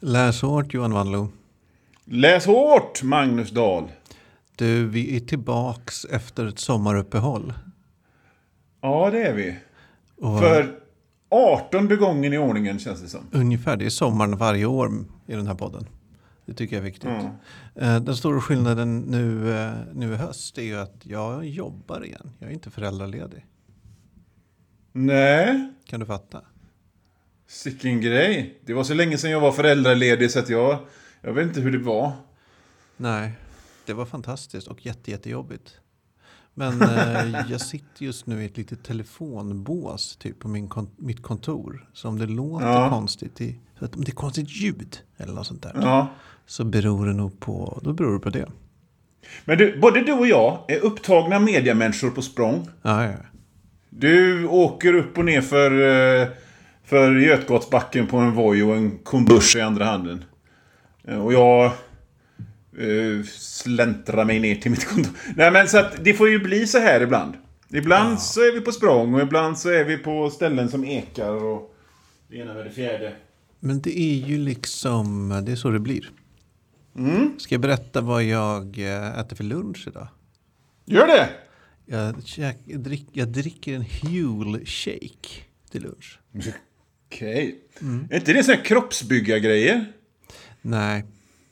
Läs hårt Johan Wanlo. Läs hårt, Magnus Dahl. Du, vi är tillbaks efter ett sommaruppehåll. Ja, det är vi. Och För 18 gången i ordningen känns det som. Ungefär, det är sommaren varje år i den här podden. Det tycker jag är viktigt. Eh, Den stora skillnaden nu, eh, nu i höst är ju att jag jobbar igen. Jag är inte föräldraledig. Nej, Kan du fatta? Sicken grej. Det var så länge sedan jag var föräldraledig så att jag, jag vet inte hur det var. Nej, det var fantastiskt och jätte, jättejobbigt. Men eh, jag sitter just nu i ett litet telefonbås typ på min kon- mitt kontor. Så om det låter Ja. konstigt, i, så att om det är konstigt ljud eller något sånt där. Ja. Så beror det nog på, då beror det på det. Men du, både du och jag är upptagna mediamänniskor på språng. Ja, ja. Du åker upp och ner för, eh, för Götgatsbacken på en Voi och en komburs i andra handen. Eh, Och jag eh, släntrar mig ner till mitt kontor. Nej men så att det får ju bli så här ibland. Ibland så är vi på språng och ibland så är vi på ställen som ekar och det ena med det fjärde. Men det är ju liksom, det är så det blir. Mm. Ska jag berätta vad jag eh, äter för lunch idag? Gör det! Jag, käk, jag, drick, jag dricker en Huel shake till lunch. Okej. Är inte det sådana här kroppsbyggargrejer? Nej,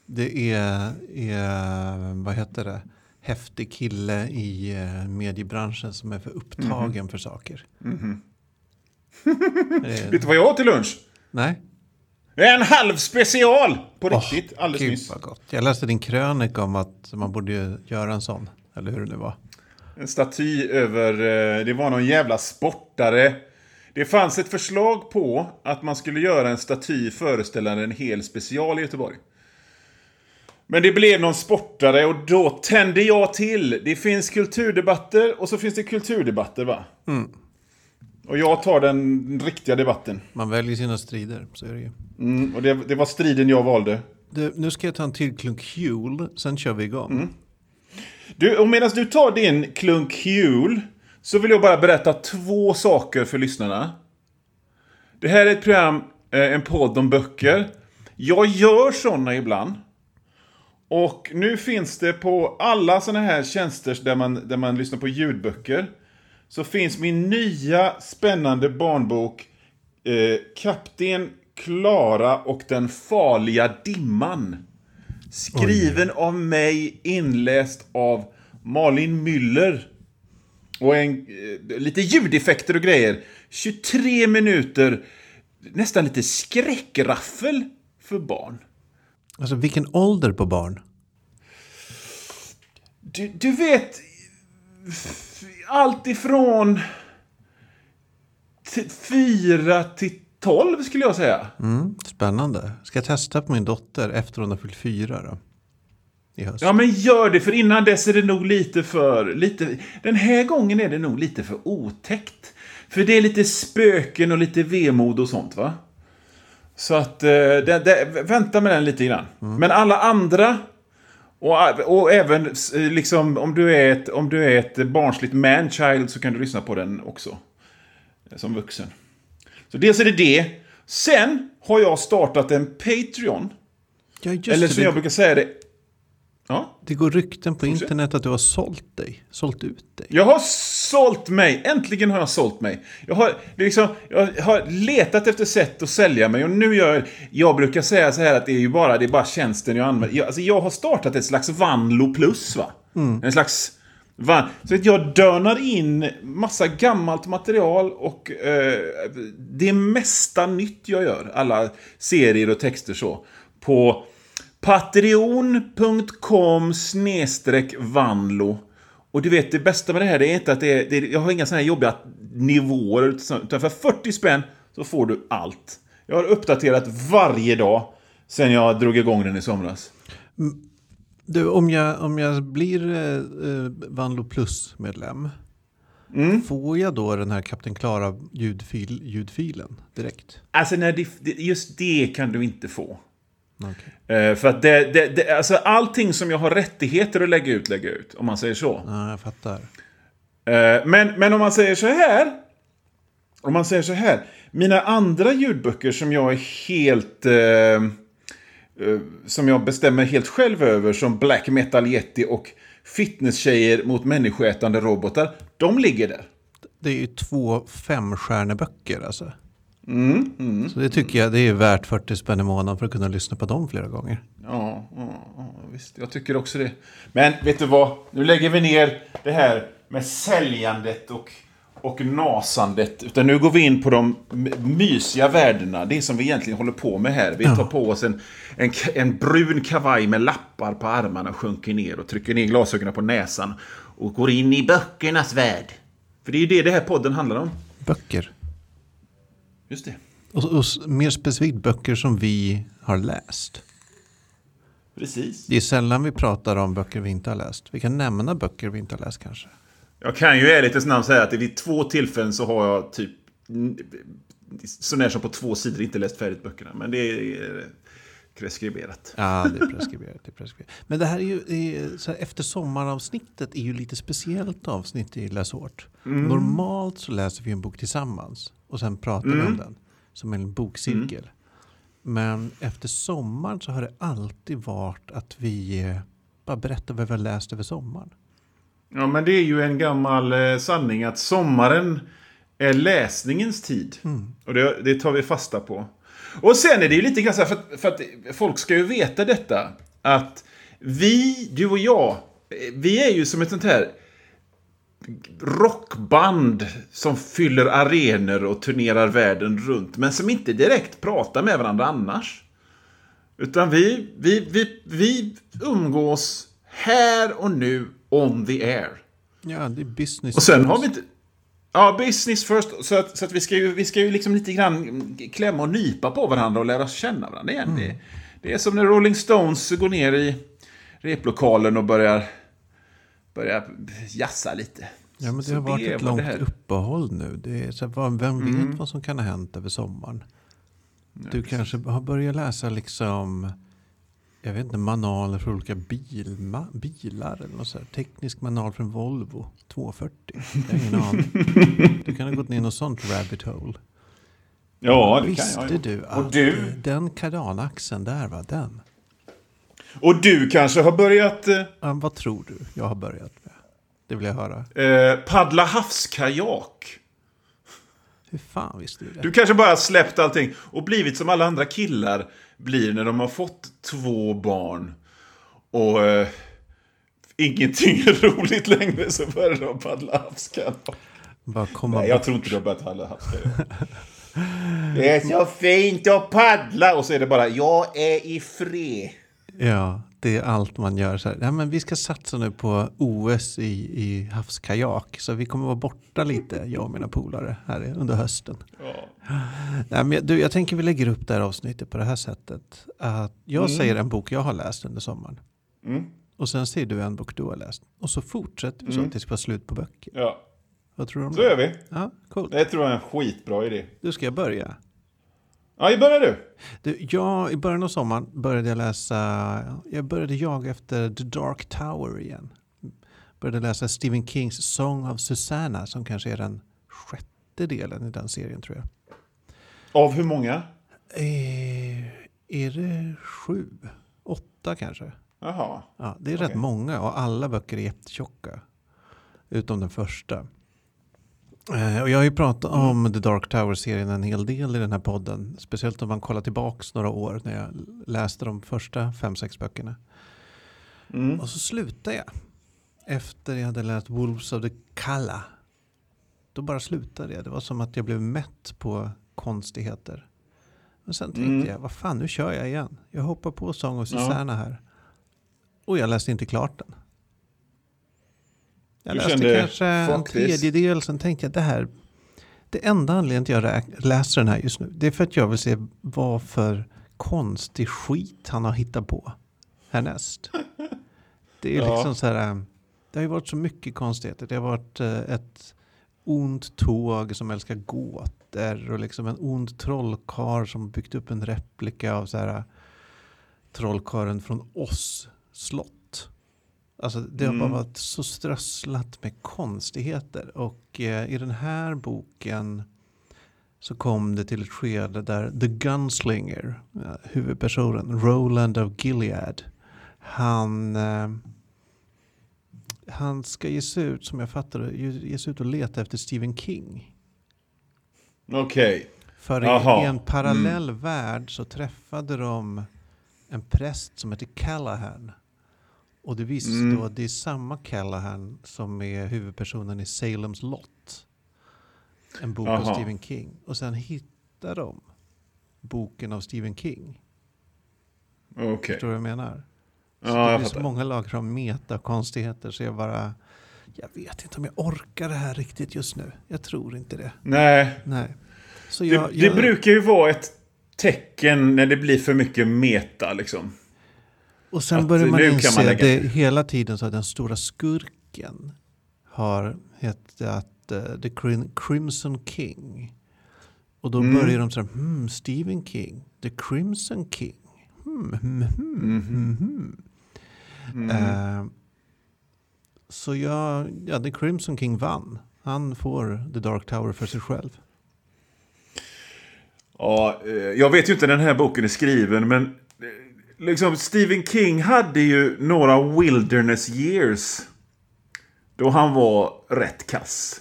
det är, är, vad heter det, häftig kille i eh, mediebranschen som är för upptagen för saker. Eh, Vet du vad jag åt till lunch? nej, En halv special! På Åh, riktigt, alldeles gud nyss. vad gott. Jag läste din krönika om att man borde göra en sån, eller hur det nu var. En staty över... eh, Det var någon jävla sportare. Det fanns ett förslag på att man skulle göra en staty föreställande en hel special i Göteborg. Men det blev någon sportare och då tände jag till. Det finns kulturdebatter och så finns det kulturdebatter va? Och jag tar den riktiga debatten. Man väljer sina strider, så är det ju. Mm, och det, det var striden jag valde. Du, nu ska jag ta en till klunk Huel, sen kör vi igång. Du, och medan du tar din klunk Huel så vill jag bara berätta två saker för lyssnarna. Det här är ett program, eh, en podd om böcker. Jag gör såna ibland. Och nu finns det på alla såna här tjänster där man, där man lyssnar på ljudböcker. Så finns min nya spännande barnbok eh, Kapten Klara och den farliga dimman. Skriven av mig, inläst av Malin Müller. Och en, eh, lite ljudeffekter och grejer. 23 minuter, nästan lite skräckraffel för barn. Alltså vilken ålder på barn? Du, du vet, allt ifrån 4 till 12 skulle jag säga. Mm, spännande. Ska jag testa på min dotter efter hon har fyllt fyra då? I höst. Ja, men gör det, för innan dess är det nog lite för... Lite, den här gången är det nog lite för otäckt. För det är lite spöken och lite vemod och sånt, va? Så att, eh, det, det, vänta med den lite grann. Men alla andra, och, och även eh, liksom om du, är ett, om du är ett barnsligt manchild så kan du lyssna på den också. eh, Som vuxen. Så dels är det det. Sen har jag startat en Patreon. ja, eller det, som jag det, brukar säga det. Ja? det går rykten på internet att du har sålt dig. Sålt ut dig. Jag har sålt mig! Äntligen har jag sålt mig. Jag har, liksom, jag har letat efter sätt att sälja mig och nu gör jag... Jag brukar säga så här att det är ju bara, det är bara tjänsten jag använder. Jag, alltså jag har startat ett slags Vanlo plus va? En slags... Van, så att jag dönar in massa gammalt material och eh, det mesta nytt jag gör, alla serier och texter så, på patreon.com vanlo. Och du vet, det bästa med det här det är inte att det är, det är jag har inga sådana här jobbiga nivåer, utan för 40 spänn så får du allt. Jag har uppdaterat varje dag sen jag drog igång den i somras. Du, om jag, om jag blir eh, eh, Vanlo Plus-medlem. Mm. Får jag då den här Kapten Klara ljudfil, ljudfilen direkt? Alltså, nej, det, just det kan du inte få. Okej. Eh, för att det, det, det, alltså allting som jag har rättigheter att lägga ut, lägga ut. Om man säger så. Ja, jag fattar. Eh, men, men om man säger så här. Om man säger så här. Mina andra ljudböcker som jag är helt... Eh, eh, som jag bestämmer helt själv över som Black Metal Yeti och Fitnesstjejer mot människoätande robotar. De ligger där. Det är ju två femstjärneböcker alltså. Så det tycker jag det är värt 40 spänn i månaden för att kunna lyssna på dem flera gånger. Ja, ja, ja, visst. Jag tycker också det. Men vet du vad? Nu lägger vi ner det här med säljandet och, och nasandet. Utan nu går vi in på de mysiga värdena. Det som vi egentligen håller på med här. Vi tar på oss en, en, en brun kavaj med lappar på armarna, sjunker ner och trycker ner glasögonen på näsan. Och går in i böckernas värld. För det är ju det det här podden handlar om. Böcker. Just det. Och, och mer specifikt böcker som vi har läst. Precis. Det är sällan vi pratar om böcker vi inte har läst. Vi kan nämna böcker vi inte har läst kanske. Jag kan ju i ärlighetens namn säga att vid två tillfällen så har jag typ så när som på två sidor inte läst färdigt böckerna. Men det är preskriberat. Ja, det är preskriberat. Det är preskriberat. Men det här är ju, är, här, efter sommaravsnittet är ju lite speciellt avsnitt i Läshårt. Normalt så läser vi en bok tillsammans och sen pratar vi om den som en bokcirkel. Men efter sommaren så har det alltid varit att vi eh, bara berättar vad vi har läst över sommaren. Ja, men det är ju en gammal eh, sanning att sommaren är läsningens tid. Och det, det tar vi fasta på. Och sen är det ju lite grann så här, för att, för att folk ska ju veta detta. Att vi, du och jag, vi är ju som ett sånt här rockband som fyller arenor och turnerar världen runt. Men som inte direkt pratar med varandra annars. Utan vi, vi, vi, vi umgås här och nu on the air. Ja, det är business. Och sen har vi inte... Ja, business first. Så att, så att vi, ska ju, vi ska ju liksom lite grann klämma och nypa på varandra och lära oss känna varandra igen. Det, det är som när Rolling Stones går ner i replokalen och börjar, börjar jassa lite. Ja, men det Så har varit är ett långt det uppehåll nu. Det är så, här, vem vet vad som kan ha hänt över sommaren? Du kanske har börjat läsa liksom, jag vet inte, manualer för olika bilma, bilar eller något så här. Teknisk manual från Volvo 240. Jag har ingen aning. Du kan ha gått ner i något sånt rabbit hole. Ja, det Visste kan jag. du Och att du? den kardanaxeln där var den? Och du kanske har börjat eh, Ja, vad tror du jag har börjat med? Det vill jag höra. eh, paddla havskajak. Hur fan visste du det? Du kanske bara släppt allting och blivit som alla andra killar blir när de har fått två barn. Och eh, ingenting är roligt längre så börjar de paddla havskajak. Bara komma Nej, jag bort. tror inte du har börjat paddla havskajak. Det är så fint att paddla! Och så är det bara, jag är i fred. Ja, det är allt man gör. Så här. Ja, men vi ska satsa nu på OS i, i havskajak. Så vi kommer vara borta lite, jag och mina polare, här under hösten. Nej, men du, jag tänker vi lägger upp det här avsnittet på det här sättet. Att jag säger en bok jag har läst under sommaren. Mm. Och sen säger du en bok du har läst. Och så fortsätter vi så tills vi har slut på böcker. Ja, Vad tror du om så det? gör vi. Ja, coolt. Det tror jag är en skitbra idé. Du ska jag börja. Ja, börjar du. Du, jag, I början av sommaren började jag läsa, jag började jaga efter The Dark Tower igen. Började läsa Stephen Kings Song of Susanna som kanske är den sjätte delen i den serien tror jag. Av hur många? Eh, är det sju? Åtta kanske? Jaha. Ja, det är rätt Okej. många och alla böcker är jättetjocka. Utom den första. Eh, Och jag har ju pratat om The Dark Tower-serien en hel del i den här podden. Speciellt om man kollar tillbaks några år när jag läste de första fem, sex böckerna. Mm. Och så slutade jag. Efter jag hade läst Wolves of the Kalla. Då bara slutade jag. Det var som att jag blev mätt på konstigheter. Men sen tänkte Mm. jag, vad fan nu kör jag igen. Jag hoppar på Song of Ja. Susanna här. Och jag läste inte klart den. Jag läste kände, kanske en tredjedel, sen tänkte jag det här. Det enda anledningen till att jag läser den här just nu, det är för att jag vill se vad för konstig skit han har hittat på härnäst. Det är Ja. liksom så här, äh, det har ju varit så mycket konstigheter. Det har varit eh, ett ont tåg som älskar gåtor och liksom en ond trollkarl som byggt upp en replika av så här äh, trollkarlen från oss slott. Alltså det har bara Mm. varit så strösslat med konstigheter. Och eh, i den här boken så kom det till ett skede där The Gunslinger, ja, huvudpersonen, Roland of Gilead, han, eh, han ska ge sig ut, som jag fattar det, ge sig ut och leta efter Stephen King. Okej. För i, Jaha. i en parallell värld så träffade de en präst som heter Callahan. Och det sig Mm. då att det är samma Callahan som är huvudpersonen i Salems Lot. En bok av Jaha. Stephen King. Och sen hittar de boken av Stephen King. Okej. Förstår du vad jag menar? Så Ja, det jag blir så fattar. många lager av metakonstigheter så jag bara... Jag vet inte om jag orkar det här riktigt just nu. Jag tror inte det. Nej. Nej. Så Det, jag, det jag, brukar ju vara ett tecken när det blir för mycket meta liksom. Och sen börjar man inse man att lägga det hela tiden så att den stora skurken har hetat uh, The Crim- Crimson King. Och då Mm. börjar de säga, hmm, Stephen King, The Crimson King. Hmm, hmm, hmm, hmm, hmm. Mm. Eh, så jag, ja, The Crimson King vann. Han får The Dark Tower för sig själv. Ja, eh, jag vet ju inte när den här boken är skriven, men liksom Stephen King hade ju några wilderness years. Då han var rätt kass.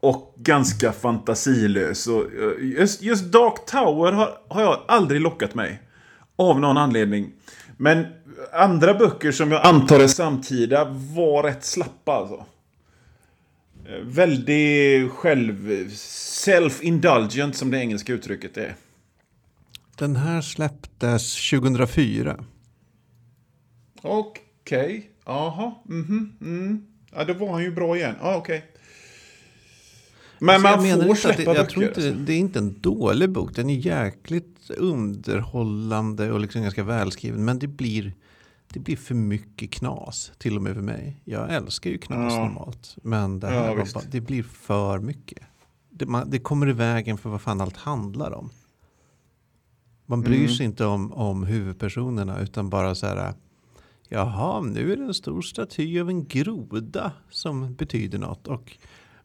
Och ganska fantasilös. Och eh, just, just Dark Tower har, har jag aldrig lockat mig. Av någon anledning. Men andra böcker som jag antar är samtida var rätt slappa alltså. Eh, väldigt själv... Self-indulgent som det engelska uttrycket är. Den här släpptes 2004. Okej. Jaha. Mhm. Mm. Ja, då var han ju bra igen. Ja, okej. Men Alltså, jag man menar får släppa det, jag böcker. tror inte, alltså. det är inte en dålig bok. Den är jäkligt underhållande och liksom ganska välskriven. Men det blir, det blir för mycket knas, till och med för mig. Jag älskar ju knas Ja. normalt. Men det, här Ja, bara, det blir för mycket. Det, man, det kommer i vägen för vad fan allt handlar om. Man bryr Mm. sig inte om, om huvudpersonerna utan bara så här. Jaha, nu är det en stor staty av en groda som betyder något. Och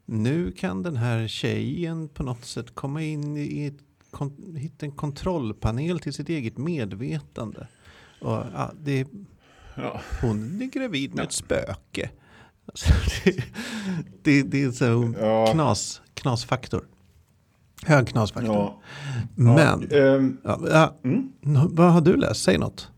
nu kan den här tjejen på något sätt komma in i ett, hitta en kontrollpanel till sitt eget medvetande. Och, ja, det, Ja. hon är gravid med ett spöke. Alltså, det, det, det är så Ja. knas, knasfaktor. Hög knasfaktor. Ja. Men, Ja, ehm, ja, Mm. vad har du läst? Säg något.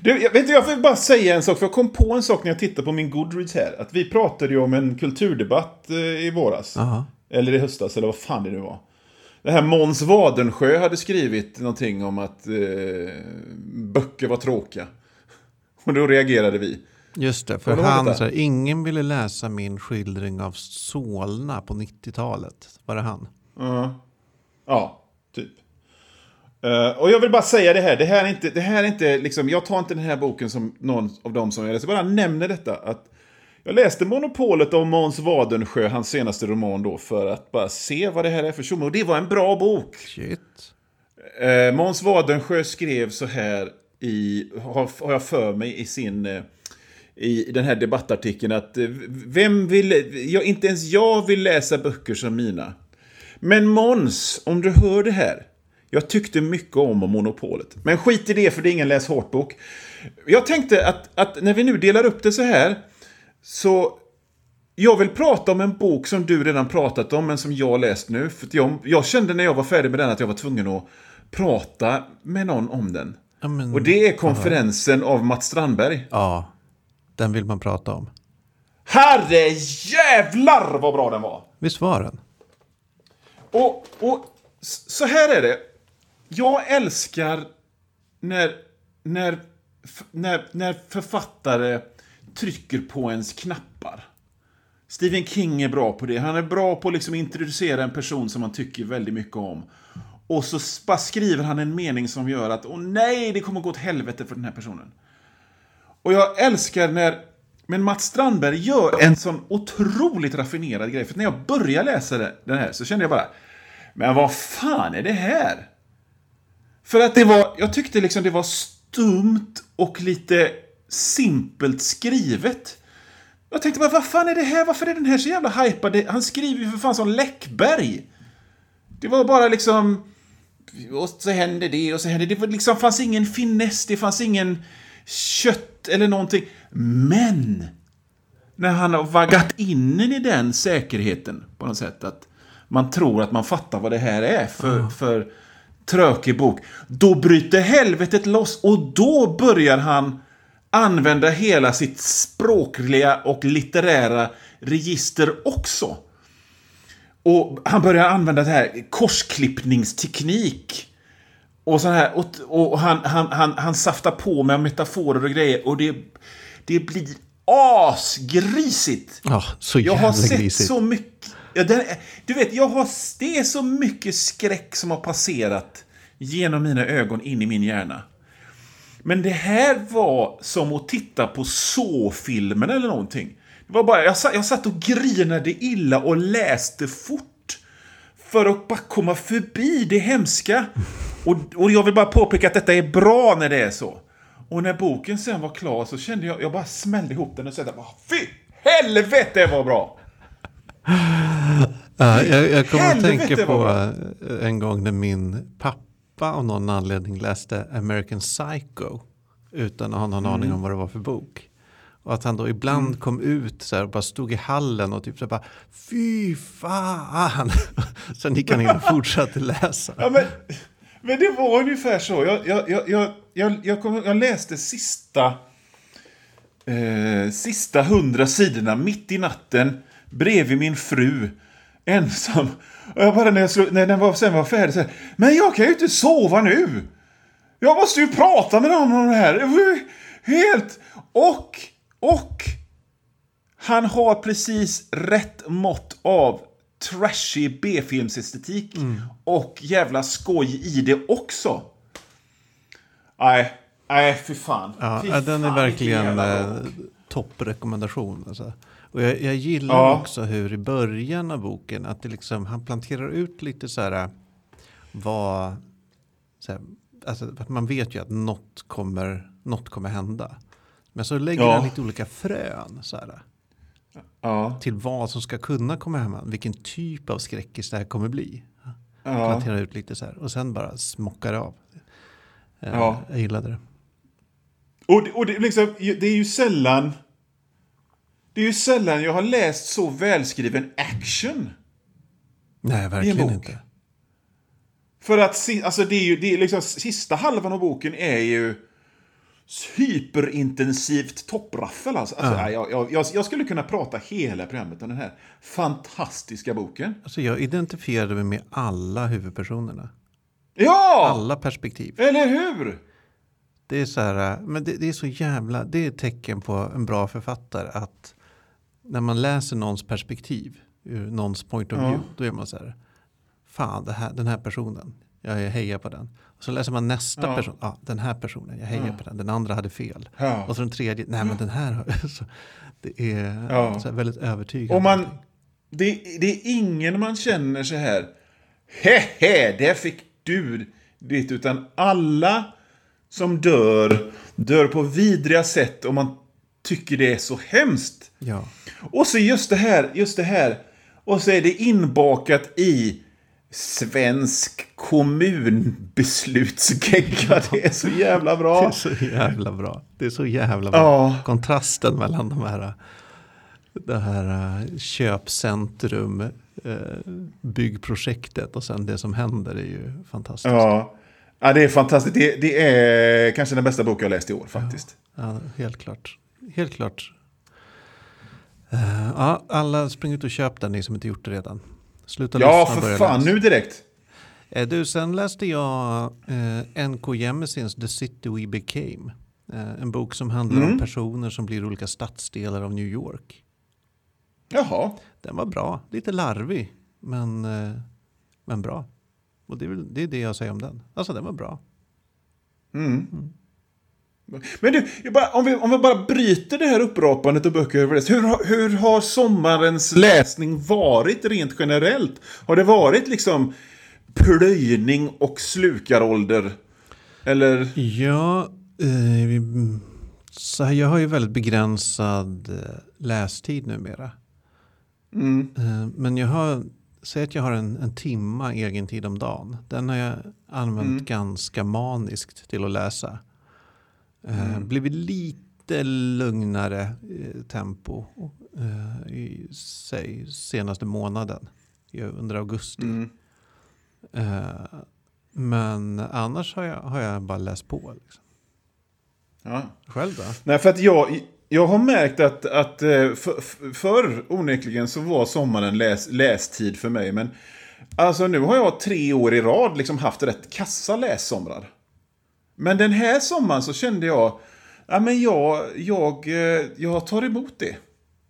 Du, jag, vet, du, jag vill bara säga en sak, för jag kom på en sak när jag tittade på min Goodreads här. Att vi pratade ju om en kulturdebatt eh, i våras. Jaha. Eller i höstas, eller vad fan det nu var. Det här Måns Wadensjö hade skrivit någonting om att eh, böcker var tråkiga. Och då reagerade vi. Just det, för han, här, ingen ville läsa min skildring av Solna på 90-talet. Var det han? Ja. Ja, typ. Eh, och jag vill bara säga det här. Det här är inte, det här är inte liksom, jag tar inte den här boken som någon av dem som jag läser. Jag bara nämner detta. Att jag läste Monopolet av Måns Wadensjö, hans senaste roman då, för att bara se vad det här är för tjomme. Och det var en bra bok. Shit. Eh, Måns Wadensjö skrev så här i, har, har jag för mig i sin, eh, i den här debattartikeln att vem vill, jag, inte ens jag vill läsa böcker som mina. Men Måns, om du hör det här. Jag tyckte mycket om Monopolet. Men skit i det för det är ingen läs hårt-bok. Jag tänkte att, att när vi nu delar upp det så här. Så jag vill prata om en bok som du redan pratat om, men som jag läst nu. För jag, jag kände när jag var färdig med den att jag var tvungen att prata med någon om den. Ja, men, Och det är konferensen av Mats Strandberg. Ja, den vill man prata om. Herre jävlar vad bra den var! Visst var den? Och, och så här är det. Jag älskar när, när, när, när författare trycker på ens knappar. Stephen King är bra på det. Han är bra på liksom att liksom introducera en person som man tycker väldigt mycket om. Och så bara skriver han en mening som gör att åh nej, det kommer gå åt helvete för den här personen. Och jag älskar när... Men Mats Strandberg gör en sån otroligt raffinerad grej. För när jag började läsa den här så kände jag bara... Men vad fan är det här? För att det var... Jag tyckte liksom det var stumt och lite simpelt skrivet. Jag tänkte bara, vad fan är det här? Varför är den här så jävla hypad? Han skriver ju för fan som Läckberg. Det var bara liksom... Och så hände det och så hände det. Det liksom, fanns ingen finess, det fanns ingen kött eller någonting. Men! När han har vaggat in i den säkerheten på något sätt. Att man tror att man fattar vad det här är för, för trökig bok. Då bryter helvetet loss och då börjar han använda hela sitt språkliga och litterära register också. Och han börjar använda det här korsklippningsteknik. Och så här, och, och han, han, han, han saftar på med metaforer och grejer och det, det blir asgrisigt. Ja, så Jag jävla har sett grisigt. så mycket... Ja, den, du vet, jag har, det är så mycket skräck som har passerat genom mina ögon in i min hjärna. Men det här var som att titta på så-filmen eller någonting. Det var bara, jag, satt, jag satt och grinade illa och läste fort. För att bara komma förbi det hemska. Och, och jag vill bara påpeka att detta är bra när det är så. Och när boken sen var klar så kände jag, jag bara smällde ihop den och sa bara, Fy helvete var bra! Ja, jag, jag kommer att tänka på vad eh, en gång när min pappa av någon anledning läste American Psycho utan att ha någon Mm. aning om vad det var för bok. Och att han då ibland kom ut så här och bara stod i hallen och typ så här bara fy fan. Sen gick han in och fortsatte läsa. Ja, men, men det var ungefär så. Jag, jag, jag, jag, jag, jag, kom, jag läste sista, eh, sista hundra sidorna mitt i natten bredvid min fru. Ensam. Och jag bara när, jag slog, när den var, sen var färdig så här, Men jag kan ju inte sova nu! Jag måste ju prata med någon om det här. Helt... Och, och... Han har precis rätt mått av trashig B-filmsestetik och jävla skoj i det också. Nej, nej fy fan. Ja, Fy den är fan, verkligen vilken jävla eh, topprekommendation. Alltså. Och jag, jag gillar Ja. också hur i början av boken att det liksom, han planterar ut lite så här eh, vad, så här, alltså, man vet ju att något kommer, något kommer hända. Men så lägger Ja. han lite olika frön så här, Ja, till vad som ska kunna komma hemma. Vilken typ av skräckis det här kommer bli. ja. Planterar ut lite så här och sen bara smockar av. Eh, Ja. Jag gillade det. Och, det- och det, liksom, det är ju sällan... Det är ju sällan jag har läst så välskriven action. Nej, verkligen inte. För att alltså det är ju, det är liksom, sista halvan av boken är ju hyperintensivt toppraffel. Alltså. Alltså, Ja. jag, jag, jag, skulle kunna prata hela programmet om den här fantastiska boken. Alltså jag identifierade mig med alla huvudpersonerna. Ja! Alla perspektiv. Eller hur? Det är så här, men det, det är så jävla, det är ett tecken på en bra författare att när man läser någons perspektiv, ur någons point of Ja. view, då är man så här, fan här, den här personen, jag hejar på den. Och så läser man nästa Ja. person, ja den här personen, jag hejar på den, den andra hade fel. Ja. Och så den tredje, nej men den här, så, det är Ja. så väldigt övertygande. Och man, det, det är ingen man känner så här, hehe, där fick du det, utan alla som dör, dör på vidriga sätt och man tycker det är så hemskt. Ja. Och så just det här, just det här. Och så är det inbakat i svensk kommunbeslutsgegga. Det är så jävla Det bra. är så jävla bra. Det är så jävla bra. Ja. Kontrasten mellan de här, det här eh, köpcentrum eh, byggprojektet och sen det som händer är ju fantastiskt. Ja. ja, det är fantastiskt. Det, det är kanske den bästa bok jag läst i år faktiskt. Ja, helt klart. Helt klart. Eh, ja, alla spring ut och köp den, ni som inte gjort det redan. Sluta Ja, lyssna för fan. läsa. Nu direkt. Eh, Du, sen läste jag eh, NK Jemesins The City We Became. Eh, en bok som handlar Mm. om personer som blir olika stadsdelar av New York. Jaha. Den var bra, lite larvig, men, eh, men bra. Och det är, väl, det är det jag säger om den. Alltså den var bra. Mm. Men du, bara, om, vi, om vi bara bryter det här upprapandet och böcker överläst. Hur, har- hur har sommarens läsning varit rent generellt? Har det varit liksom plöjning och slukarålder? Eller? Ja, eh, så här, jag har ju väldigt begränsad eh, lästid numera. Mm. Eh, men jag har säg att jag har en, en timma egen tid om dagen. Den har jag använt Mm. ganska maniskt till att läsa. Eh, blivit lite lugnare eh, tempo eh, i säg, senaste månaden. Under augusti. Mm. Men annars har jag, har jag bara läst på. Liksom. Ja. Själv då? Nej, för att jag, jag har märkt att, att för- förr onekligen så var sommaren läs, lästid för mig. Men alltså nu har jag tre år i rad liksom haft rätt kassa lässomrar. Men den här sommaren så kände jag, ja men jag, jag, eh, jag tar emot det.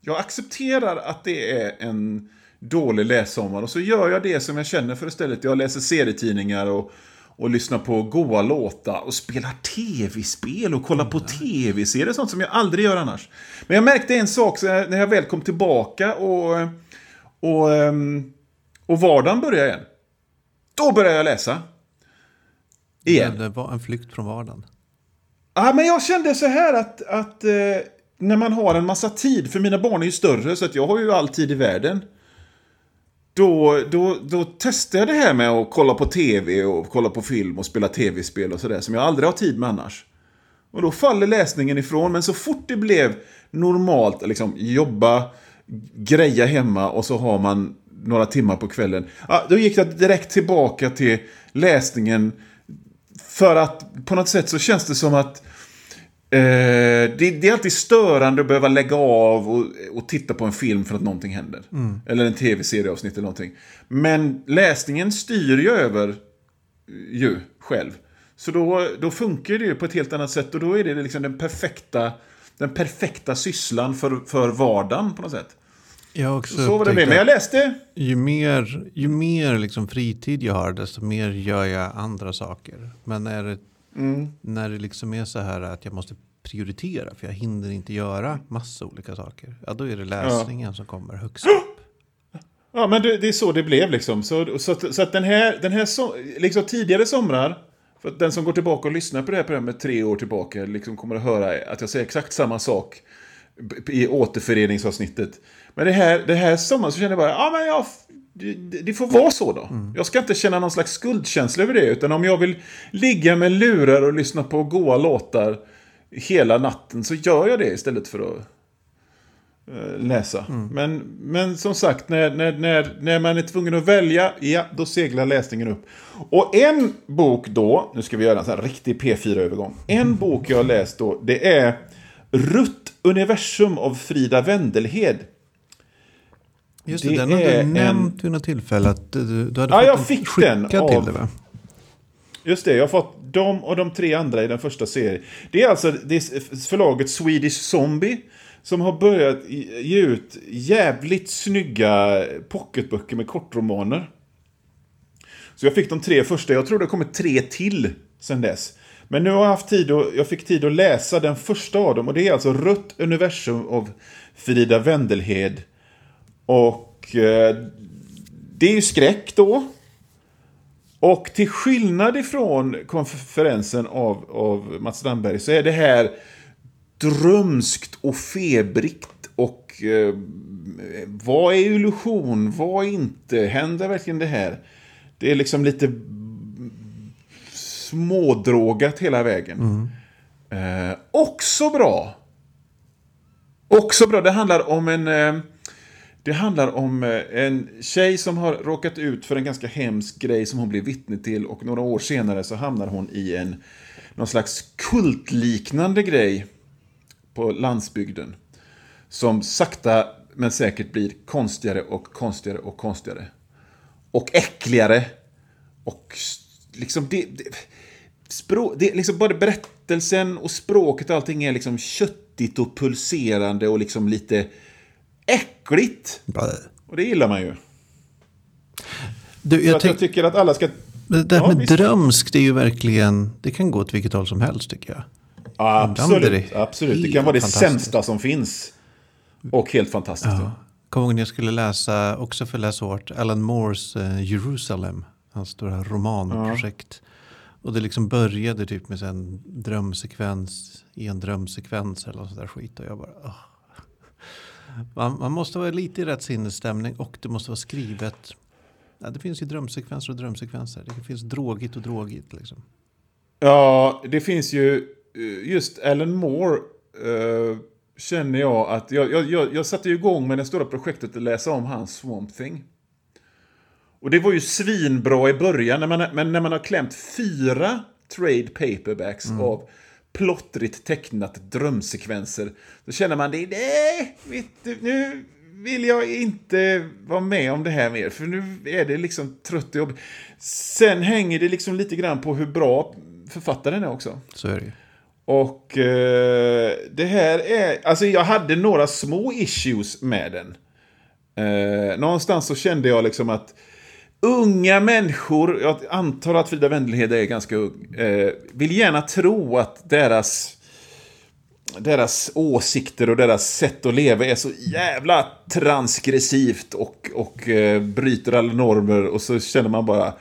Jag accepterar att det är en dålig lässommar och så gör jag det som jag känner för istället. Jag läser serietidningar och, och lyssnar på goa låtar och spelar tv-spel och kollar på tv-serier. Sånt som jag aldrig gör annars. Men jag märkte en sak när jag väl kom tillbaka och, och, ehm, och vardagen började igen. Då började jag läsa. Igen. Det, var en flykt från vardagen. Ja, men jag kände så här att, att eh, när man har en massa tid, för mina barn är ju större så att jag har ju all tid i världen. Då, då, då testade jag det här med att kolla på tv och kolla på film och spela tv-spel och sådär som jag aldrig har tid med annars. Och då faller läsningen ifrån, men så fort det blev normalt, liksom jobba, greja hemma och så har man några timmar på kvällen. Ja, då gick jag direkt tillbaka till läsningen. För att på något sätt så känns det som att eh, det, det är alltid störande att behöva lägga av och, och titta på en film för att någonting händer. Eller en tv-serieavsnitt eller någonting. Men läsningen styr ju över ju själv. Så då, då funkar det ju på ett helt annat sätt och då är det liksom den perfekta, den perfekta sysslan för, för vardagen på något sätt. Jag också Så var det med. Men jag läste... Ju mer, ju mer liksom fritid jag har, desto mer gör jag andra saker. Men när det, Mm. när det liksom är så här att jag måste prioritera, för jag hinner inte göra massa olika saker. Ja, då är det läsningen som kommer högst upp. Ja, men det, det är så det blev liksom. Så, så, att, så att den här, den här so, liksom tidigare somrar, för den som går tillbaka och lyssnar på det här programmet tre år tillbaka, liksom kommer att höra att jag säger exakt samma sak i återföreningsavsnittet. Men det här, det här sommaren så kände jag bara, ja men jag, det, det får vara så då. Jag ska inte känna någon slags skuldkänsla över det, utan om jag vill ligga med lurar och lyssna på goa låtar hela natten så gör jag det istället för att eh, läsa. Men, men som sagt, när, när, när, när man är tvungen att välja, ja, då seglar läsningen upp. Och en bok då, nu ska vi göra en sån här riktig P4-övergång. En bok jag har läst då, det är Rutt Universum av Frida Wendelhed. Just det, Det den har du en- nämnt vid något tillfälle att du, du hade Ja, fått jag fick den till av- dig va? Just det, jag har fått dem och de tre andra i den första serien. Det är alltså det är förlaget Swedish Zombie som har börjat ge ut jävligt snygga pocketböcker med kortromaner. Så jag fick de tre första, jag tror det har kommit tre till sen dess. Men nu har jag haft tid och jag fick tid att läsa den första av dem och det är alltså Rött universum av Frida Wendelhed. Och eh, det är ju skräck då. Och till skillnad ifrån konferensen av, av Mats Strandberg så är det här drömskt och febrigt och eh, vad är illusion, vad är inte, händer verkligen det här? Det är liksom lite smådrogat hela vägen. Eh, också bra. Också bra, det handlar om en... Eh, det handlar om eh, en tjej som har råkat ut för en ganska hemsk grej som hon blir vittne till och några år senare så hamnar hon i en någon slags kultliknande grej på landsbygden. Som sakta men säkert blir konstigare och konstigare och konstigare. Och äckligare. Och liksom det... det Språk, det liksom både berättelsen och språket och allting är liksom köttigt och pulserande och liksom lite äckligt. Och det gillar man ju. Du, jag jag tycker att alla ska... det där Ja, med visst. drömskt är ju verkligen, det kan gå åt vilket håll som helst tycker jag. Är Absolut, det absolut. Det kan vara det sämsta som finns. Och helt fantastiskt. Ja. Kommer ihåg när jag skulle läsa, också för läsåret, Alan Moores eh, Jerusalem. Hans stora romanprojekt. Och det liksom började typ med en drömsekvens i en drömsekvens eller något sånt där skit. Och jag bara, åh. Man, man måste vara lite i rätt sinnesstämning och det måste vara skrivet Ja, det finns ju drömsekvenser och drömsekvenser. Det finns drogigt och drogigt. Liksom. Ja, det finns ju eh, just Alan Moore. Uh, känner jag att jag, jag, jag, jag satte igång med det stora projektet att läsa om hans Swamp Thing. Och det var ju svinbra i början, när man, men när man har klämt fyra trade paperbacks mm. av plottrigt tecknat drömsekvenser. Då känner man det, nej, du, nu vill jag inte vara med om det här mer. För nu är det liksom trött och jobbigt. Sen hänger det liksom lite grann på hur bra författaren är också. Så är det Och eh, det här är, alltså jag hade några små issues med den. Eh, någonstans så kände jag liksom att unga människor, jag antar att Frida Wendelhed är ganska ung, eh, vill gärna tro att deras deras åsikter och deras sätt att leva är så jävla transgressivt och, och eh, bryter alla normer och så känner man bara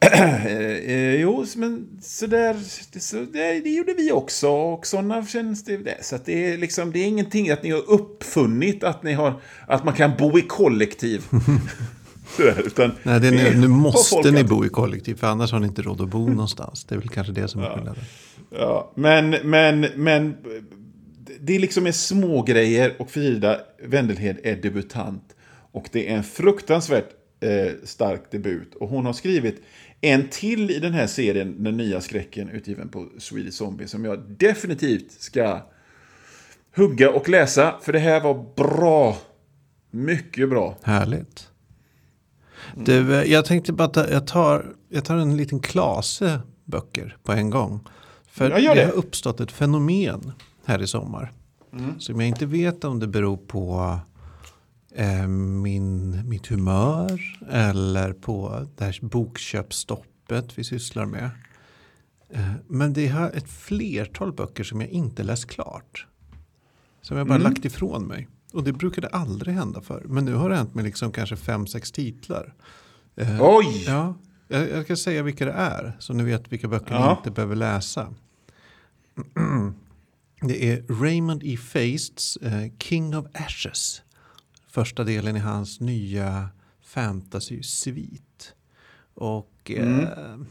eh, eh, jo, men sådär, det, så, det, det gjorde vi också och sådana känns det. det. Så det är liksom, det är ingenting att ni har uppfunnit att ni har, att man kan bo i kollektiv. Sådär, utan Nej, det är, nu, nu måste ni bo i kollektiv, för annars har ni inte råd att bo någonstans. Det är väl kanske det som är ja. skillnaden. Ja, men, men, men det liksom är små grejer och Frida Wendelhed är debutant. Och det är en fruktansvärt eh, stark debut. Och hon har skrivit en till i den här serien, den nya skräcken utgiven på Swedish Zombie, som jag definitivt ska hugga och läsa. För det här var bra. Mycket bra. Härligt. Du, eh, jag tänkte bara att jag tar, jag tar en liten klase böcker på en gång. För det. det har uppstått ett fenomen här i sommar. Mm. Som jag inte vet om det beror på eh, min, mitt humör eller på det här bokköpstoppet vi sysslar med. Eh, men det har ett flertal böcker som jag inte läst klart. Som jag bara mm. lagt ifrån mig. Och det brukade aldrig hända för. Men nu har det hänt med liksom kanske fem, sex titlar. Eh, Oj! Ja, jag, jag kan säga vilka det är. Så ni vet vilka böcker ja. ni inte behöver läsa. Det är Raymond E. Feists uh, King of Ashes. Första delen i hans nya fantasy-svit. Och mm. uh,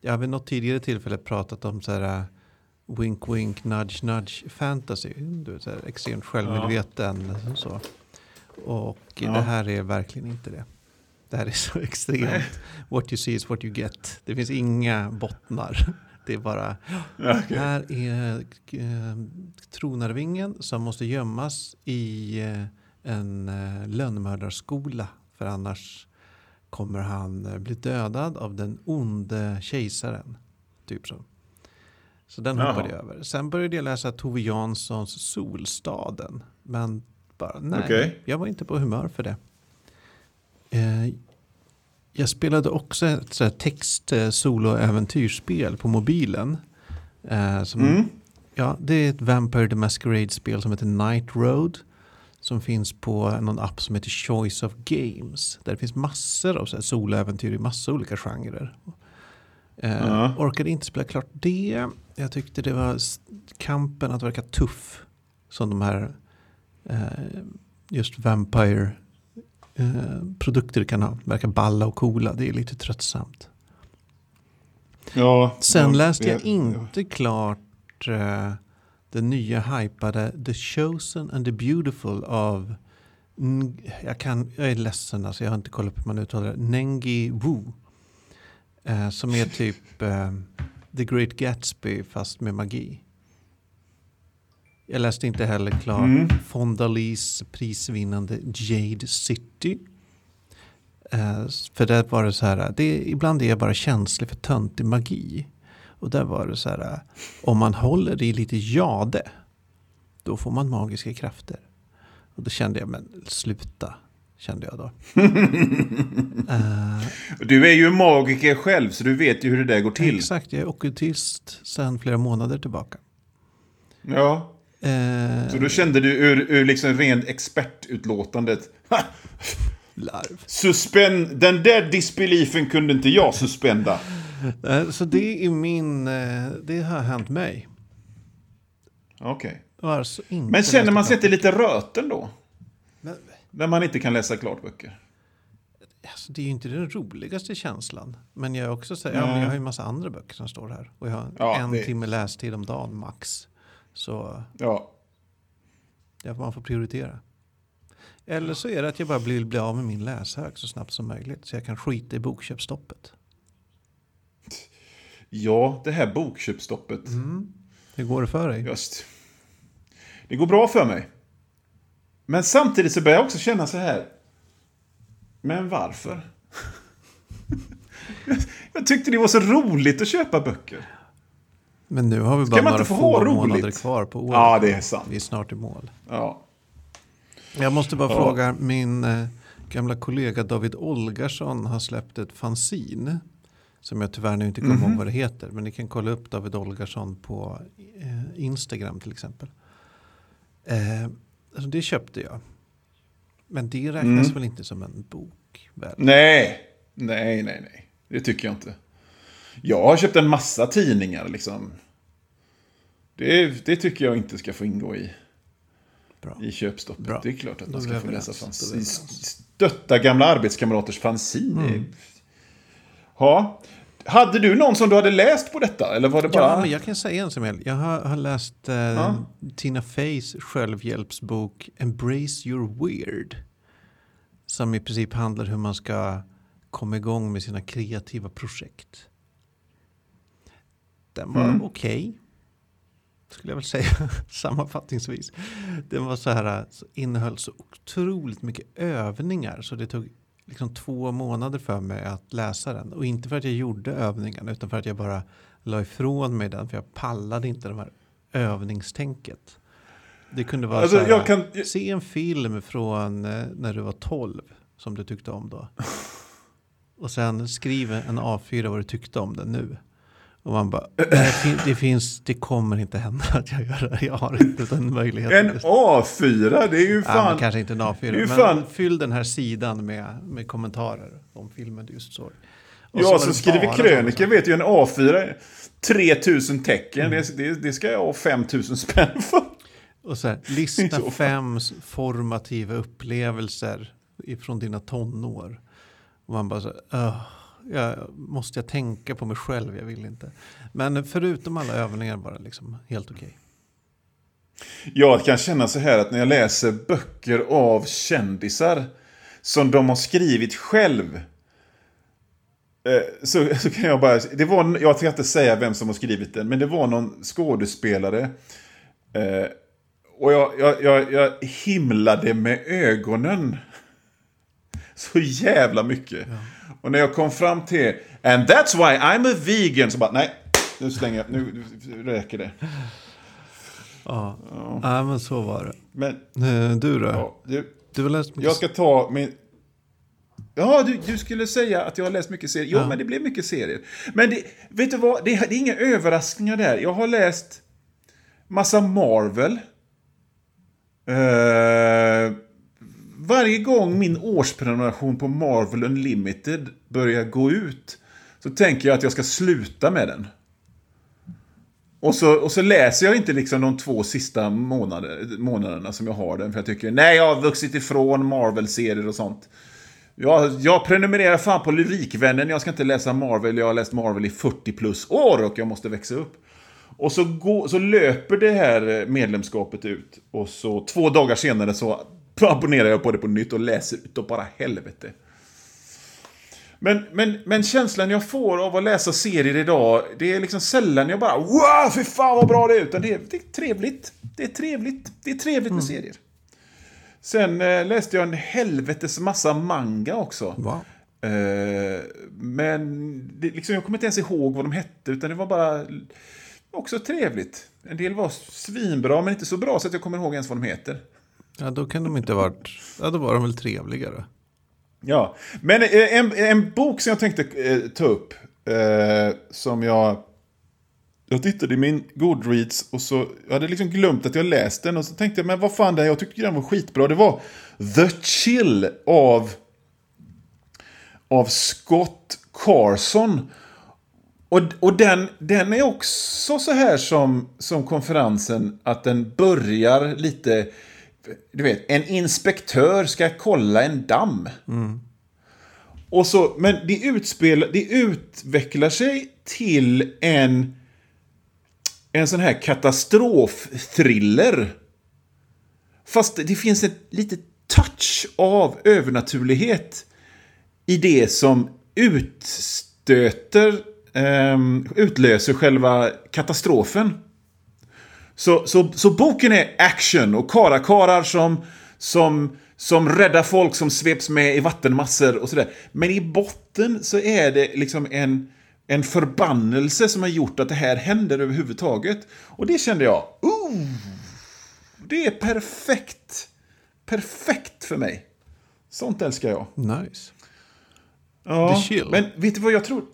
jag har vid något tidigare tillfälle pratat om så här uh, wink wink nudge nudge fantasy. Du vet, så här, extremt självmedveten. Ja. Så. Och ja. det här är verkligen inte det. Det här är så extremt. What you see is what you get. Det finns inga bottnar. Det är bara, okay. här är eh, tronarvingen som måste gömmas i eh, en eh, lönnmördarskola. För annars kommer han eh, bli dödad av den onde kejsaren. Typ så. Så den Jaha. hoppade jag över. Sen började jag läsa Tove Janssons Solstaden. Men bara, nej, okay. jag var inte på humör för det. Eh, jag spelade också ett så text eh, solo äventyrsspel på mobilen. Eh, som, mm. ja, det är ett Vampire the Masquerade-spel som heter Night Road. Som finns på någon app som heter Choice of Games. Där det finns massor av soloäventyr i massa olika genrer. Eh. Orkade inte spela klart det. Jag tyckte det var kampen att verka tuff. Som de här eh, just Vampire Eh, kan ha. Verkar balla och coola. Det är lite tröttsamt. Ja, Sen ja, läste jag ja, inte klart uh, den nya hypade The Chosen and the Beautiful av jag, kan, jag är ledsen, alltså jag har inte kollat på hur man uttalar det. Nengi Wu. Uh, som är typ uh, The Great Gatsby fast med magi. Jag läste inte heller klart mm. Fondalis prisvinnande Jade City. Uh, för där var det så här, det, ibland är jag bara känslig för töntig magi. Och där var det så här, om man håller i lite jade, då får man magiska krafter. Och då kände jag, men sluta, kände jag då. uh, du är ju magiker själv, så du vet ju hur det där går till. Exakt, jag är okultist sedan flera månader tillbaka. Ja. Eh, så då kände du ur, ur liksom rent expertutlåtandet. Larv. Suspend, den där disbeliefen kunde inte jag suspenda. Eh, så det är min, eh, det har hänt mig. Okej. Okay. Alltså Men känner man sig inte lite röten då? Men, När man inte kan läsa klart böcker? Alltså, det är ju inte den roligaste känslan. Men jag, är också så, här, ja, men jag har ju en massa andra böcker som står här. Och jag har Ja, en det- timme lästid om dagen max. Så Ja. ja, man får prioritera. Eller så är det att jag bara vill bli av med min läshög så snabbt som möjligt. Så jag kan skita i bokköpstoppet. ja, det här bokköpstoppet. Hur går det för dig? Just. Det går bra för mig. Men samtidigt så börjar jag också känna så här. Men varför? jag tyckte det var så roligt att köpa böcker. Men nu har vi bara några få månader kvar på året. Ja, det är sant. Vi är snart i mål. Ja. Jag måste bara Ja. fråga, min eh, gamla kollega David Olgarsson har släppt ett fanzine. Som jag tyvärr nu inte kommer Mhm. ihåg vad det heter. Men ni kan kolla upp David Olgarsson på eh, Instagram till exempel. Eh, alltså det köpte jag. Men det räknas Mm. väl inte som en bok? Väl? Nej, nej, nej, nej. Det tycker jag inte. Jag har köpt en massa tidningar liksom. Det, det tycker jag inte ska få ingå i, Bra. i köpstoppet. Bra. Det är klart att man ska få läsa fanzine. Stötta gamla arbetskamraters fanzine. Mm. Ja. Hade du någon som du hade läst på detta? Eller var det bara... Ja, men jag kan säga en som jag, jag har, har läst eh, Ja. Tina Feys självhjälpsbok Embrace your weird. Som i princip handlar hur man ska komma igång med sina kreativa projekt. Den var Mm. okej. Skulle jag väl säga sammanfattningsvis. Den var så här, så innehöll så otroligt mycket övningar. Så det tog liksom två månader för mig att läsa den. Och inte för att jag gjorde övningarna utan för att jag bara la ifrån mig den. För jag pallade inte de här övningstänket. Det kunde vara Alltså, så här, jag kan- se en film från eh, när du var 12 som du tyckte om då. Och sen skriv en A4 vad du tyckte om den nu. Och man bara, det, fin- det finns, det kommer inte hända att jag gör det. Jag har inte den möjligheten. En just- A4, det är ju Ja, fan... kanske inte en A4. Det är ju men fan- fyll den här sidan med, med kommentarer om filmen du just såg. Och Jag var som skriver krönikor vet ju en A4 är 3000 tecken. Mm. Det, det, det ska jag ha 5000 spänn för. Och så här, lista så fem formativa upplevelser ifrån dina tonår. Och man bara så här, "Ugh, jag, måste jag tänka på mig själv? Jag vill inte. Men förutom alla övningar bara liksom helt okej. Jag kan känna så här att när jag läser böcker av kändisar som de har skrivit själv. eh, Så, så kan jag bara, det var, jag ska inte säga vem som har skrivit den, men det var någon skådespelare. Eh, och jag, jag, jag, jag himlade med ögonen. Så jävla mycket. Och när jag kom fram till And that's why I'm a vegan. Så bara, nej, nu slänger jag, nu, nu räcker det. Ja. ja, men så var det. Men, Eh, Du då? ja, du, Du har läst mycket Jag ska ta min... Ja, du, du skulle säga att jag har läst mycket serier. Jo, Ja. men det blev mycket serier. Men det, vet du vad? Det, det är inga överraskningar där. Jag har läst massa Marvel. Eh, varje gång min årsprenumeration på Marvel Unlimited börjar gå ut så tänker jag att jag ska sluta med den. Och så, och så läser jag inte liksom de två sista månader, månaderna som jag har den. För jag tycker, nej jag har vuxit ifrån Marvel-serier och sånt. Jag, jag prenumererar fan på Lyrikvännen, jag ska inte läsa Marvel. Jag har läst Marvel i 40 plus år och jag måste växa upp. Och så, går, så löper det här medlemskapet ut. Och så två dagar senare så abonnerar jag på det på nytt och läser ut och bara helvete. Men, men, men känslan jag får av att läsa serier idag, det är liksom sällan jag bara Wow, fy fan vad bra det är! Utan det är, det är trevligt. Det är trevligt. Det är trevligt med serier. Sen eh, läste jag en helvetes massa manga också. Wow. Eh, men det, liksom, jag kommer inte ens ihåg vad de hette, utan det var bara också trevligt. En del var svinbra, men inte så bra så att jag kommer ihåg ens vad de heter. Ja, då kan de inte ha varit... Ja, då var de väl trevligare. Ja, men eh, en, en bok som jag tänkte eh, ta upp, eh, som jag... Jag tittade i min Goodreads och så, jag hade liksom glömt att jag läst den och så tänkte jag, men vad fan det är, jag tyckte den var skitbra. Det var The Chill av, av Scott Carson. Och, och den, den är också så här som, som konferensen, att den börjar lite... Du vet, en inspektör ska kolla en damm. Och så, men det, utspel, det utvecklar sig till en, en sån här katastrofthriller. Fast det finns ett litet touch av övernaturlighet i det som utstöter, um, utlöser själva katastrofen. Så, så, så boken är action och karakarar som, som, som räddar folk som sveps med i vattenmassor och sådär. Men i botten så är det liksom en, en förbannelse som har gjort att det här händer överhuvudtaget. Och det kände jag, oh, det är perfekt. Perfekt för mig. Sånt älskar jag. Nice. Ja, The Chill. Men vet du vad jag tror?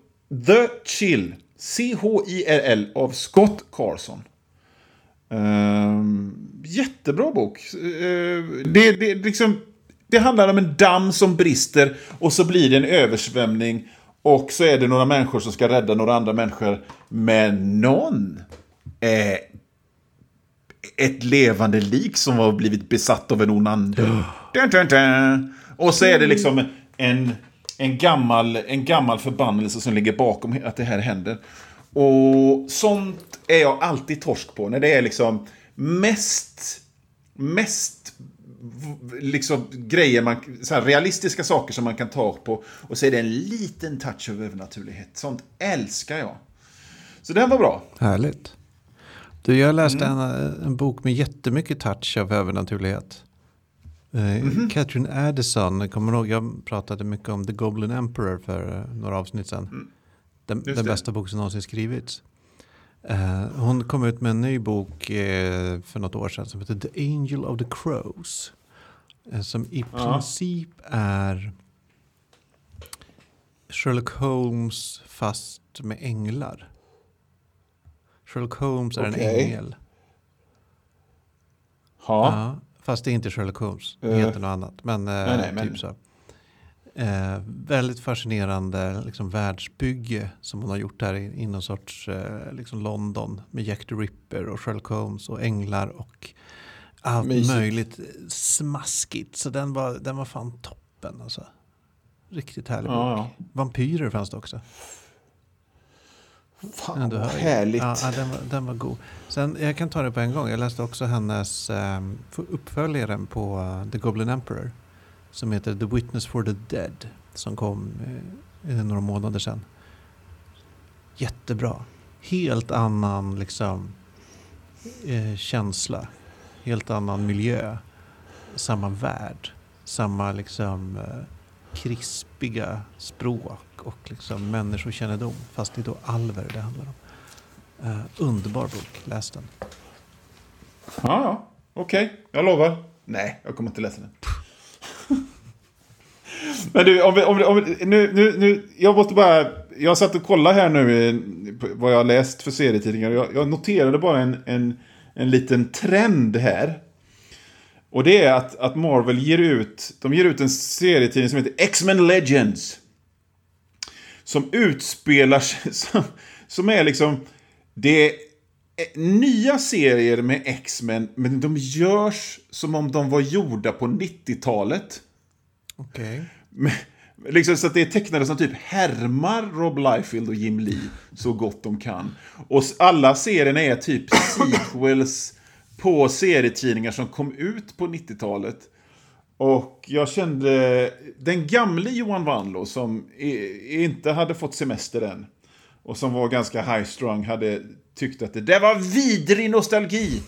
The Chill. C-H-I-R-L av Scott Carson. Ehm, jättebra bok. Ehm, det, det, liksom, det handlar om en damm som brister och så blir det en översvämning. Och så är det några människor som ska rädda några andra människor. Men någon är ett levande lik som har blivit besatt av en ond ande. Och så är det liksom en, en, gammal, en gammal förbannelse som ligger bakom att det här händer. Och sånt är jag alltid torsk på. När det är liksom mest, mest liksom grejer, man, så realistiska saker som man kan ta på. Och så är det en liten touch av övernaturlighet. Sånt älskar jag. Så den var bra. Härligt. Du, jag läste Mm. en, en bok med jättemycket touch av övernaturlighet. Eh, Mhm. Catherine Addison, kommer du ihåg, jag pratade mycket om The Goblin Emperor för eh, några avsnitt sedan. Mm. Den det. bästa bok som någonsin skrivits. Eh, hon kom ut med en ny bok eh, för något år sedan som heter The Angel of the Crows. Eh, som i Ja. princip är Sherlock Holmes fast med änglar. Sherlock Holmes är Okej. en ängel. Ja. Ja, fast det är inte Sherlock Holmes. Det heter något annat. Men, Nej, nej, men- typ så. Eh, väldigt fascinerande liksom, världsbygge som hon har gjort där i, i någon sorts eh, liksom London med Jack the Ripper och Sherlock Holmes och änglar och allt Mysigt. möjligt smaskigt. Så den var, den var fan toppen alltså. Riktigt härlig Ja, bok. Vampyrer fanns det också. Fan Ja, vad härligt. Ja, ja, den, var, den var god. Sen, jag kan ta det på en gång. Jag läste också hennes um, uppföljaren på eh, The Goblin Emperor. Som heter The Witness for the Dead. Som kom eh, några månader sedan. Jättebra. Helt annan liksom eh, känsla. Helt annan miljö. Samma värld. Samma liksom eh, krispiga språk och liksom människokännedom. Fast det är då alver det handlar om. Eh, underbar bok, läs den. Ja, ja. Okej, jag lovar. Nej, jag kommer inte läsa den. Men du, om vi, om vi, om vi, nu, nu, nu, jag måste bara... Jag satt och kollade här nu vad jag har läst för serietidningar. Jag, jag noterade bara en, en, en liten trend här. Och det är att, att Marvel ger ut, de ger ut en serietidning som heter X-Men Legends. Som utspelar sig, som, som är liksom, det är eh, nya serier med X-Men, men de görs som om de var gjorda på 90-talet. Okej. Men, Liksom så att det är tecknare som typ härmar Rob Liefeld och Jim Lee så gott de kan. Och alla serierna är typ sequels på serietidningar som kom ut på 90-talet. Och jag kände den gamle Johan Wanlo som inte hade fått semester än. Och som var ganska high-strung hade tyckt att det där var vidrig nostalgi.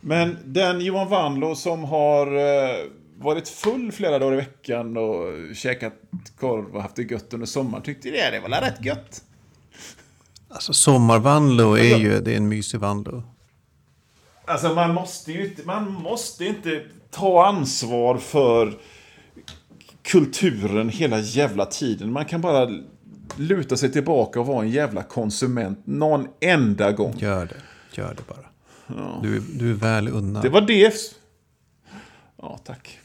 Men den Johan Wanlo som har eh, varit full flera dagar i veckan och käkat korv och haft det gött under sommaren tyckte det, det var rätt gött. Alltså sommarvandlo är ju, det är en mysig vandlo. Alltså man måste ju inte, man måste inte ta ansvar för kulturen hela jävla tiden. Man kan bara luta sig tillbaka och vara en jävla konsument någon enda gång. Gör det, gör det bara. Du, är- du är väl unnad. Det var det. Ja, tack.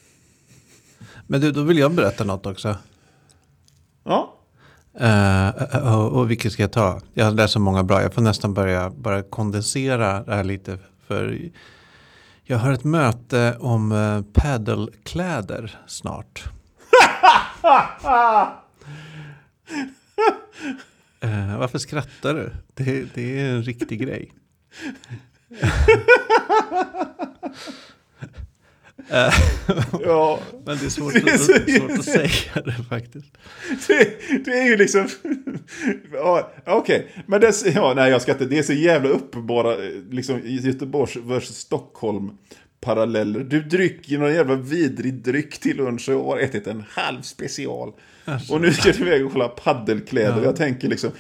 Men du, då vill jag berätta något också. Ja, Uh, och, och vilket ska jag ta? Jag har läst så många bra. Jag får nästan börja bara kondensera det här lite. För jag har ett möte om uh, paddelkläder snart. Eh, varför skrattar du? Det, det är en riktig grej. Ja, Men det är svårt, Det är att, så- svårt att säga det faktiskt. det, det är ju liksom... Ja, Okej, men det, ja, nej, jag ska inte, det är så jävla uppenbara liksom, Göteborgs versus Stockholm paralleller. Du dricker någon jävla vidrig dryck till lunch och har ätit en halv special. Alltså. Och nu ska du iväg och kolla paddelkläder. Jag tänker liksom,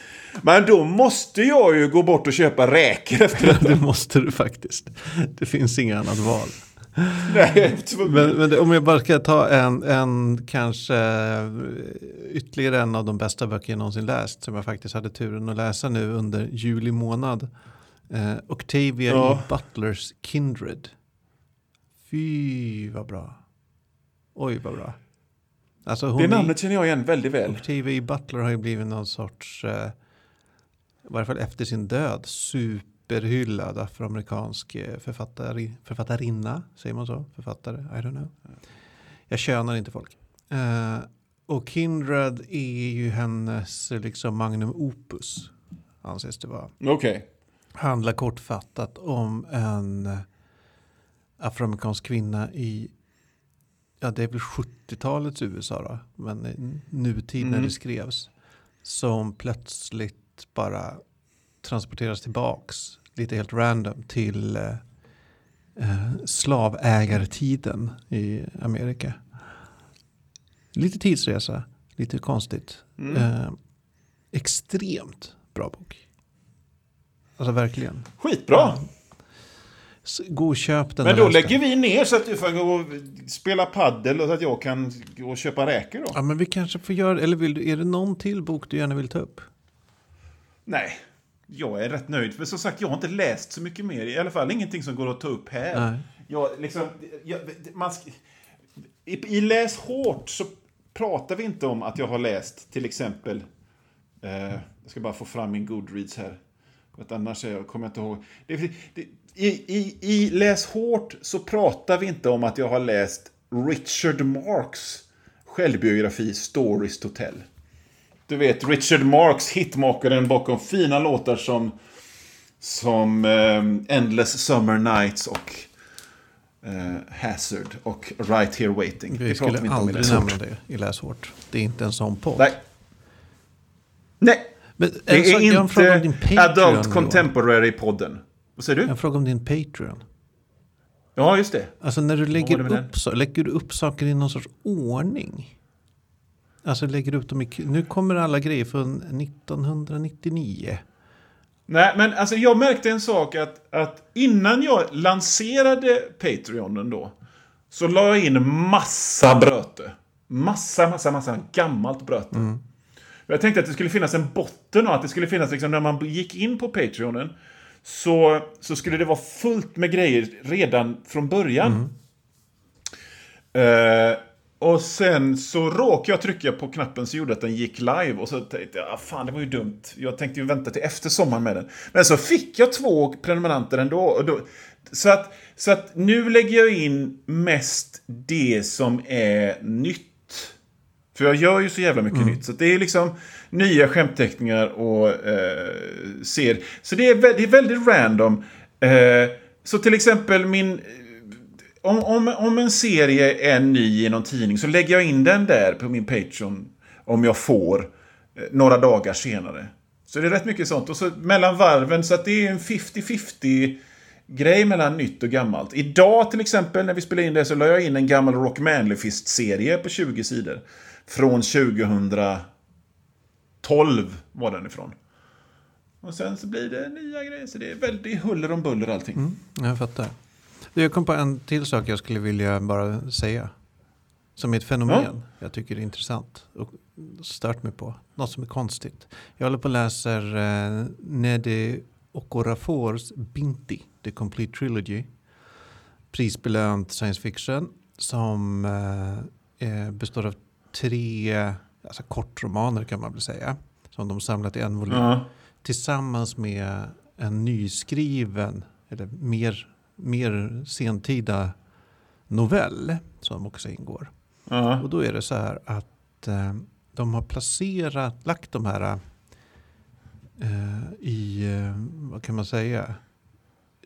men då måste jag ju gå bort och köpa räkor efter detta. Det måste du faktiskt. Det finns inga annat val. nej. Men, men om jag bara ska ta en, en kanske eh, ytterligare en av de bästa böcker jag någonsin läst. Som jag faktiskt hade turen att läsa nu under juli månad. Eh, Octavia Ja. E. Butlers Kindred. Fy vad bra. Oj vad bra. Alltså Det namnet känner jag igen väldigt väl. Octavia E. Butler har ju blivit någon sorts, eh, i varje fall efter sin död, superhyllad afroamerikansk eh, författari, författarinna. Säger man så? Författare? I don't know. Jag könar inte folk. Eh, och Kindred är ju hennes liksom magnum opus, anses det vara. Okej. Handlar kortfattat om en afroamerikansk kvinna i ja, det är väl 70-talets USA då, men nutid när Mm. det skrevs, som plötsligt bara transporteras tillbaks, lite helt random, till eh, eh, slavägartiden i Amerika. Lite tidsresa, lite konstigt. Mm. Eh, extremt bra bok. Alltså verkligen. Skitbra. S- Gå och köp den. Men då lägger vi ner så att du får gå och spela paddel och så att jag kan gå och köpa räkor då. Ja, men vi kanske får göra, eller vill du, är det någon till bok du gärna vill ta upp? Nej, jag är rätt nöjd. För som sagt, jag har inte läst så mycket mer. I alla fall ingenting som går att ta upp här. Nej. Jag, liksom, jag, man, i, I Läs hårt så pratar vi inte om att jag har läst till exempel... Eh, jag ska bara få fram min Goodreads här. För att annars jag, kommer jag inte ihåg. Det, det, i, i, I Läs hårt så pratar vi inte om att jag har läst Richard Marks självbiografi Stories to Tell. Du vet, Richard Marks, hitmakaren bakom fina låtar som, som eh, Endless Summer Nights och eh, Hazard och Right Here Waiting. Vi Det skulle inte aldrig nämna det i Läs hårt. Det är inte en sån podd. Nej. Nej, Men det är din inte Adult. Contemporary-podden. Vad säger du? en fråga om din Patreon. Ja, just det. Alltså när du lägger upp, så, lägger du upp saker i någon sorts ordning? Alltså lägger upp dem i... Nu kommer alla grejer från 1999. Nej, men alltså jag märkte en sak att, att innan jag lanserade Patreonen då så la jag in massa bröte. Massa, massa, massa gammalt bröte. Jag tänkte att det skulle finnas en botten och att det skulle finnas, liksom, när man gick in på Patreonen så, så skulle det vara fullt med grejer redan från början. Eh, och sen så råkade jag trycka på knappen så gjorde att den gick live. Och så tänkte jag, ah, fan det var ju dumt. Jag tänkte ju vänta till efter sommaren med den. Men så fick jag två prenumeranter ändå. Och då så, att, så att nu lägger jag in mest det som är nytt. För jag gör ju så jävla mycket nytt. Så det är liksom nya skämtteckningar och eh, ser. Så det är, det är väldigt random. Eh, så till exempel min... Om, om, om en serie är ny i någon tidning så lägger jag in den där på min Patreon om jag får eh, några dagar senare. Så det är rätt mycket sånt. Och så mellan varven, så att det är en 50-50 grej mellan nytt och gammalt. Idag till exempel när vi spelade in det så la jag in en gammal Rock Manlyfist-serie på 20 sidor. Från 2012 var den ifrån. Och sen så blir det nya grejer. Så det är väldigt huller om buller allting. Mm, jag fattar. Jag kom på en till sak jag skulle vilja bara säga. Som är ett fenomen Ja. jag tycker är intressant och stört mig på. Något som är konstigt. Jag håller på och läser eh, Nede Okorafors Binti, The Complete Trilogy. Prisbelönt science fiction som eh, består av tre alltså kortromaner kan man väl säga. Som de samlat i en volym Ja. tillsammans med en nyskriven, eller mer, mer sentida novell som också ingår. Ja. Och då är det så här att eh, de har placerat, lagt de här eh, i, eh, vad kan man säga,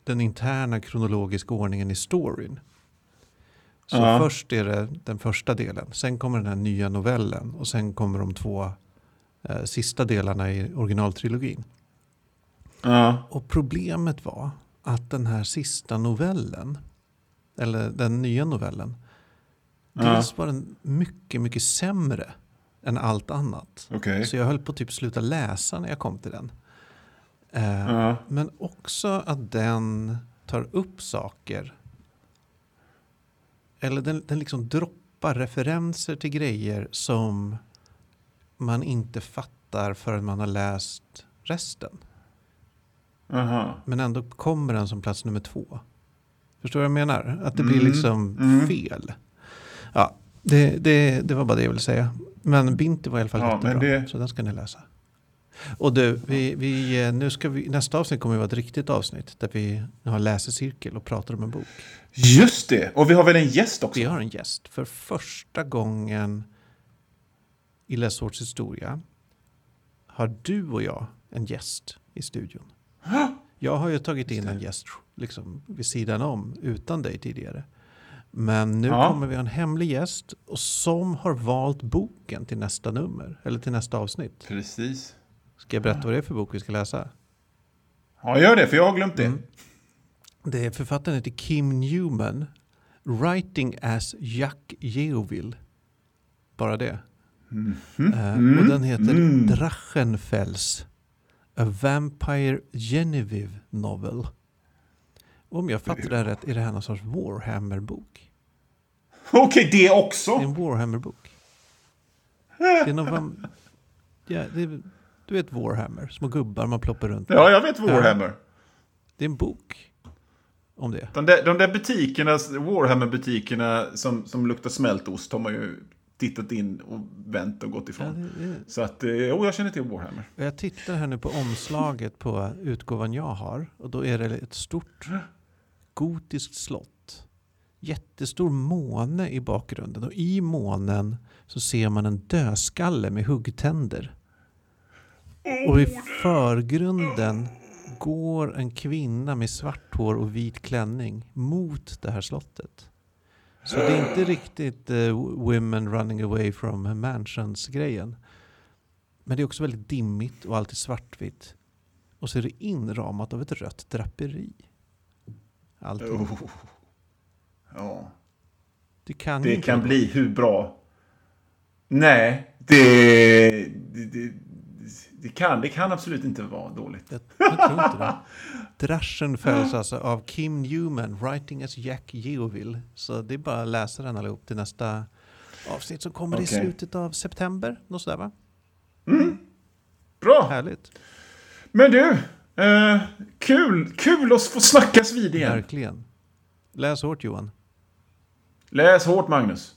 den interna kronologiska ordningen i storyn. Så Ja. först är det den första delen, sen kommer den här nya novellen och sen kommer de två eh, sista delarna i originaltrilogin. Ja. Och problemet var att den här sista novellen, eller den nya novellen, Ja. dels var den mycket, mycket sämre än allt annat. Okej. Så jag höll på att typ sluta läsa när jag kom till den. Eh, Ja. Men också att den tar upp saker. Eller den, den liksom droppar referenser till grejer som man inte fattar förrän man har läst resten. Aha. Men ändå kommer den som plats nummer två. Förstår du vad jag menar? Att det blir Mm, liksom mm. fel. Ja, det, det, det var bara det jag ville säga. Men Binti var i alla fall Ja, jättebra. det- Så den ska ni läsa. Och du, vi, vi, eh, nu ska vi, nästa avsnitt kommer att vara ett riktigt avsnitt. Där vi har läsecirkel och pratar om en bok. Just det! Och vi har väl en gäst också? Vi har en gäst. För första gången i Läsårets historia har du och jag en gäst i studion. Jag har ju tagit in en gäst liksom, vid sidan om utan dig tidigare. Men nu Ja. kommer vi ha en hemlig gäst och som har valt boken till nästa nummer, eller till nästa avsnitt. Precis. Ska jag berätta vad det är för bok vi ska läsa? Ja, gör det, för jag har glömt det. Mm. Det är författaren heter Kim Newman. Writing as Jack Geoville. Bara det. Eh, och den heter Mm. Drachenfels. A Vampire Genevieve Novel. Om jag fattar det här rätt är det här någon sorts Warhammer-bok. Okej, det Det är också! en Warhammer-bok. Det är någon ja, det är, du vet Warhammer, små gubbar man ploppar runt. Ja, jag vet Warhammer. Det är en bok om det. De där, de där butikerna, Warhammer-butikerna som, som luktar smältost har man ju tittat in och vänt och gått Ja, ifrån. det, det, Så att, eh, jo, jag känner till Warhammer. Jag tittar här nu på omslaget på utgåvan jag har. Och då är det ett stort gotiskt slott. Jättestor måne i bakgrunden. Och i månen så ser man en dödskalle med huggtänder. Och i förgrunden går en kvinna med svart hår och vit klänning mot det här slottet. Så det är inte riktigt eh, women running away from mansions-grejen. Men det är också väldigt dimmigt och allt är svartvitt. Och så är det inramat av ett rött draperi. Allting. Oh. Ja. Det kan Det kan bli hur bra... Nej, det, det, det, det, kan, det kan absolut inte vara dåligt. Jag, jag tror inte det. Draschen följs alltså av Kim Newman, writing as Jack Geoville. Så det är bara att läsa den allihop till nästa avsnitt som kommer i Okej. slutet av september. Något sådär va? Bra! Härligt. Men du, eh, kul, kul att få snackas vid igen. Verkligen. Läs hårt Johan. Läs hårt Magnus.